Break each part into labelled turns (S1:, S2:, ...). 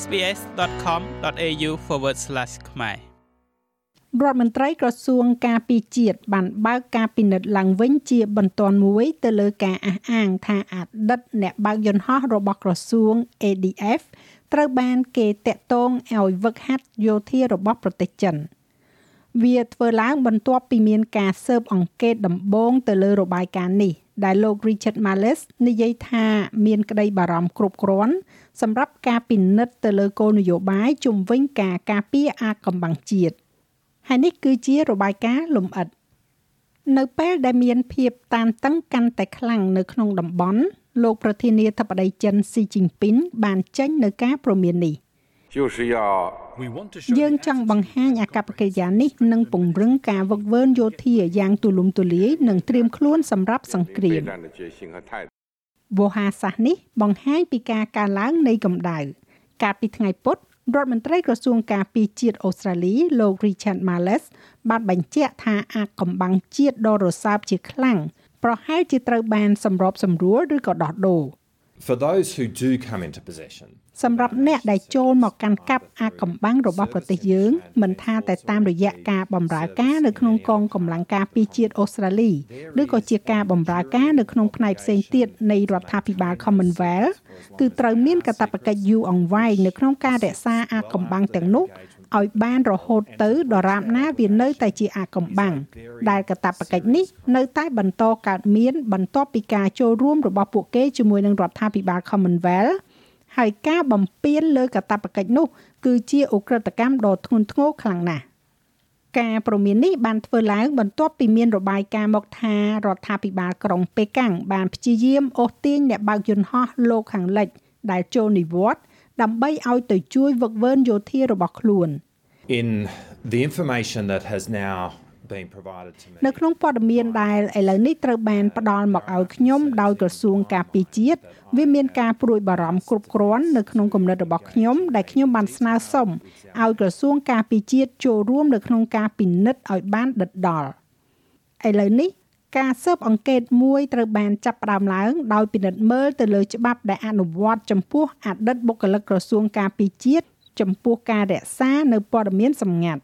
S1: sbs.com.au/ ខ្មែរ
S2: រដ្ឋមន្ត្រីក្រសួងការពារជាតិបានបើកការពិនិត្យឡើងវិញជាបន្ទាន់មួយទៅលើការអះអាងថាអតីតអ្នកបើកយន្តហោះរបស់ក្រសួង ADF ត្រូវបានគេតាក់ទងឲ្យវឹកហាត់យោធារបស់ប្រទេសចិនវាធ្វើឡើងបន្ទាប់ពីមានការស៊ើបអង្កេតដំបូងទៅលើរបាយការណ៍នេះ ដែលលោក Richard Marles និយាយថាមានក្តីបារម្ភគ្រប់គ្រាន់សម្រាប់ការពិនិត្យទៅលើគោលនយោបាយជំវិញការការពារអាកំបាំងជាតិហើយនេះគឺជារបាយការណ៍លំអិតនៅពេលដែលមានភាពតានតឹងកាន់តែខ្លាំងនៅក្នុងតំបន់លោកប្រធានាធិបតីចិនស៊ីជីនពីនបានចេញនៅការព្រមាននេះ就是要 យើងចង់បង្ហាញអាកប្បកិរិយានេះនឹងពង្រឹងការវឹកវើយោធាយ៉ាងទូលំទូលាយនិងត្រៀមខ្លួនសម្រាប់សង្គ្រាមវោហាសាសនេះបង្ហាញពីការកើនឡើងនៃកម្ដៅកាលពីថ្ងៃពុធរដ្ឋមន្ត្រីក្រសួងការពារជាតិអូស្ត្រាលីលោក Richard Marles បានបញ្ជាក់ថាអាកំបាំងជាតិដ៏រសើបជាខ្លាំងប្រហែលជាត្រូវបានសម្របសម្រួលឬក៏ដោះដូរ
S3: For those who do come into possession
S2: សម្រាប់អ្នកដែលចូលមកកាន់កាប់អាកំបាំងរបស់ប្រទេសយើង មិនថាតែតាមរយៈការបម្រើការនៅក្នុងកងកម្លាំងការពារជាតិអូស្ត្រាលីឬក៏ជាការបម្រើការនៅក្នុងផ្នែកផ្សេងទៀតនៃរដ្ឋាភិបាល Commonwealth គឺត្រូវមានកាតព្វកិច្ចយូរអង្វែងនៅក្នុងការរក្សាអាកំបាំងទាំងនោះ ឲ្យបានរហូតទៅដរាបណាវានៅតែជាអាកំបាំងដែលកាតព្វកិច្ចនេះនៅតែបន្តកើតមានបន្ទាប់ពីការចូលរួមរបស់ពួកគេជាមួយនឹងរដ្ឋាភិបាល Commonwealth ហើយការបំពេញលើកាតព្វកិច្ចនោះ គឺជាអ ுக ្រិតកម្មដ៏ធ្ងន់ធ្ងរខ្លាំងណាស់ការប្រមាននេះបានធ្វើឡើងបន្ទាប់ពីមានរបាយការណ៍មកថារដ្ឋាភិបាលក្រុងប៉េកាំងបានព្យាយាមអូសទាញអ្នកបើកយន្តហោះលោកខាងលិចដែលចូលនិវត្តន៍ ដើម្បីឲ្យទៅជួយវឹកវើយោធារបស់ខ្លួន
S3: In the information that has now
S2: នៅក្នុងព័ត៌មានដែលឥឡូវនេះត្រូវបានផ្ដល់មកឲ្យខ្ញុំដោយក្រសួងការពារជាតិវាមានការព្រួយបារម្ភគ្រប់គ្រាន់នៅក្នុងគំនិតរបស់ខ្ញុំដែលខ្ញុំបានស្នើសុំឲ្យក្រសួងការពារជាតិចូលរួមនៅក្នុងការពិនិត្យឲ្យបានដិតដល់ឥឡូវនេះ ការស៊ើបអង្កេតមួយត្រូវបានចាប់ផ្ដើមឡើងដោយពិនិត្យមើលទៅលើច្បាប់ដែលអនុវត្តចំពោះអតីតបុគ្គលិកក្រសួងការពារជាតិចំពោះការរក្សានៅព័ត៌មានសម្ងាត់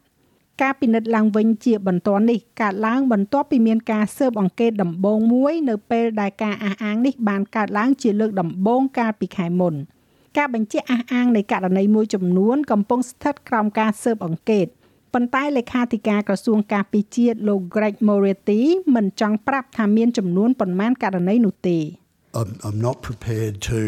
S2: ការពិនិត្យឡើងវិញជាបន្ទាន់នេះកើតឡើងបន្ទាប់ពីមានការស៊ើបអង្កេតដំបូងមួយនៅពេលដែលការអះអាងនេះបានកើតឡើងជាលើកដំបូងកាលពីខែមុនការបញ្ជាក់អះអាងនៃករណីមួយចំនួនកំពុងស្ថិតក្រោមការស៊ើបអង្កេត ប៉ុន្តែលេខាធិការក្រសួងការពារជាតិលោក Greg Moretti មិនចង់ប្រាប់ថាមានចំនួនប៉ុន្មានករណីនោះទេ
S4: I'm, I'm not prepared to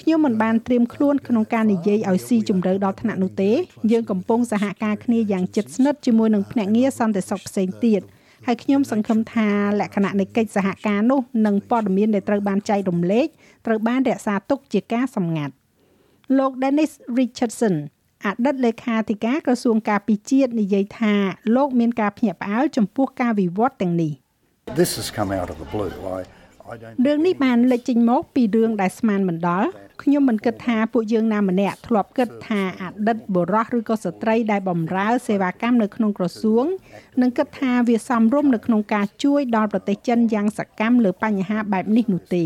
S2: ខ្ញុំមិនបានត្រៀមខ្លួនក្នុងការនិយាយឲ្យស៊ីជម្រៅដល់ថ្នាក់នោះទេយើងកំពុងសហការគ្នាយ៉ាងជិតស្និទ្ធជាមួយនឹងភ្នាក់ងារសន្តិសុខផ្សេងទៀតហើយខ្ញុំសង្ឃឹមថាលក្ខណៈនៃកិច្ចសហការនោះនិងព័ត៌មានដែលត្រូវបានចែករំលែកត្រូវបានរក្សាទុកជាការសម្ងាត់លោក Dennis Richardson អតីតលេខាធិការក្រសួងការពារជាតិនិយាយថាលោកមានការភ្ញាក់ផ្អើលចំពោះការវិវត្តទាំងនេះ
S4: This has come out of the blue I
S2: រឿងនេះបានលេចចេញមកពីរឿងដែលស្មានមិនដល់ខ្ញុំមិនគិតថាពួកយើងណាម្នាក់ធ្លាប់គិតថាអតីតបុរសឬក៏ស្ត្រីដែលបម្រើសេវាកម្មនៅក្នុងក្រសួងនឹងគិតថាវាសមរម្យនៅក្នុងការជួយដល់ប្រទេសចិនយ៉ាងសកម្មលើបញ្ហាបែបនេះនោះទេ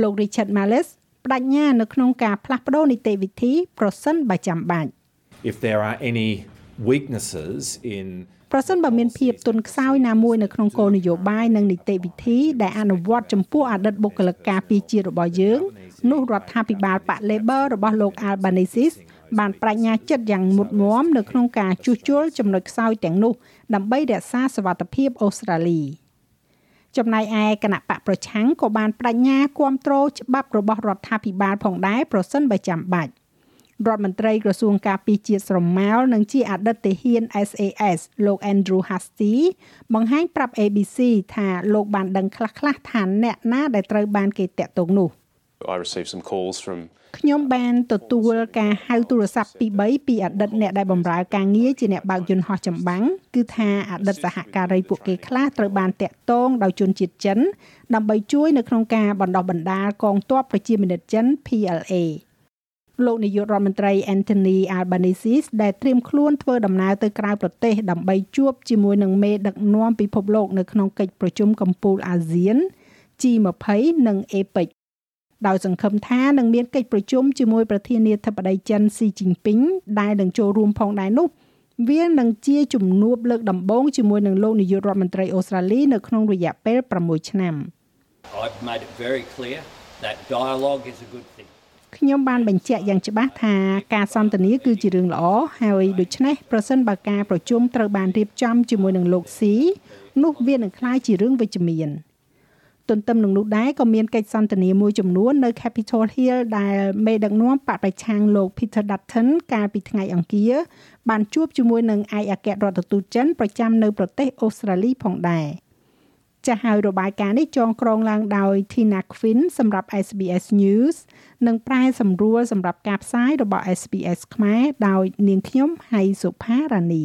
S2: លោក Richard Marles បដិញ្ញានៅក្នុងការផ្លាស់ប្ដូរនីតិវិធីប្រសិនបើចាំបាច់
S3: If there are any weaknesses in
S2: ប្រសិនបើមានភាពទន់ខ្សោយណាមួយនៅក្នុងគោលនយោបាយនិងនីតិវិធីដែលអនុវត្តចំពោះអតីតបុគ្គលិកការពារជាតិរបស់យើងនោះរដ្ឋាភិបាលប៉ា Labor របស់លោក Albanese បានបញ្ញាចិត្តយ៉ាងមុតមមនៅក្នុងការជួសជុលចំណុចខ្សោយទាំងនោះដើម្បីរក្សាសវត្ថិភាពអូស្ត្រាលី ចំណែកឯគណៈបកប្រឆាំងក៏បានបញ្ញាគ្រប់គ្រងច្បាប់របស់រដ្ឋាភិបាលផងដែរប្រសិនបើចាំបាច់រដ្ឋមន្ត្រីក្រសួងការពារជាតិស្រមោលនិងជាអតីតទាហាន SAS លោក Andrew Hasty បង្ហាញប្រាប់ ABC ថាលោកបានដឹងខ្លះៗថាអ្នកណាដែលត្រូវបានគេតាក់ទងនោះ
S5: I received some calls from
S2: ខ្ញុំបានទទួលការហៅទូរស័ព្ទពី3ពីអតីតអ្នកដែលបម្រើការងារជាអ្នកបើកយន្តហោះចម្បាំងគឺថាអតីតសហការីពួកគេខ្លះត្រូវបានតាក់ទងដោយជនជាតិចិន ដើម្បីជួយនៅក្នុងការបណ្ដោះបណ្ដាលកងទ័ពប្រជាមានិតចិន PLA លោកនាយករដ្ឋមន្ត្រី Anthony Albanese ដែលត្រៀមខ្លួនធ្វើដំណើរទៅក្រៅប្រទេសដើម្បីជួបជាមួយនឹងមេដឹកនាំពិភពលោកនៅក្នុងកិច្ចប្រជុំកំពូលអាស៊ាន G20 និង APEC ដោយសង្ឃឹមថានឹងមានកិច្ចប្រជុំជាមួយប្រធានាធិបតីចិនស៊ីជីនពីងដែលនឹងចូលរួមផងដែរនោះវានឹងជាជំនួបលើកដំបូងជាមួយនឹងលោកនាយករដ្ឋមន្ត្រីអូស្ត្រាលីនៅក្នុងរយៈពេល6ឆ្នាំ
S6: I've made it very clear that dialogue is a good thing.
S2: ខ្ញុំបានបញ្ជាក់យ៉ាងច្បាស់ថាការសន្ទនាគឺជារឿងល្អហើយដូច្នេះប្រសិនបើការប្រជុំត្រូវបានរៀបចំជាមួយនឹងលោកស៊ីនោះវានឹងក្លាយជារឿងវិជ្ជមាន ទន្ទឹមនឹងនោះដែរក៏មានកិច្ចសន្ទនាមួយចំនួននៅ Capitol Hill ដែលមេដឹកនាំបកប្រឆាំងលោក Peter Dutton កាលពីថ្ងៃអង្គារបានជួបជាមួយនឹងឯកអគ្គរដ្ឋទូតចិនប្រចាំនៅប្រទេសអូស្ត្រាលីផងដែរចាស់ហើយរបាយការណ៍នេះចងក្រងឡើងដោយ Tina Quinn សម្រាប់ SBS News និងប្រែសម្រួលសម្រាប់ការផ្សាយរបស់ SBS ខ្មែរដោយនាងខ្ញុំហៃសុផារ៉ានី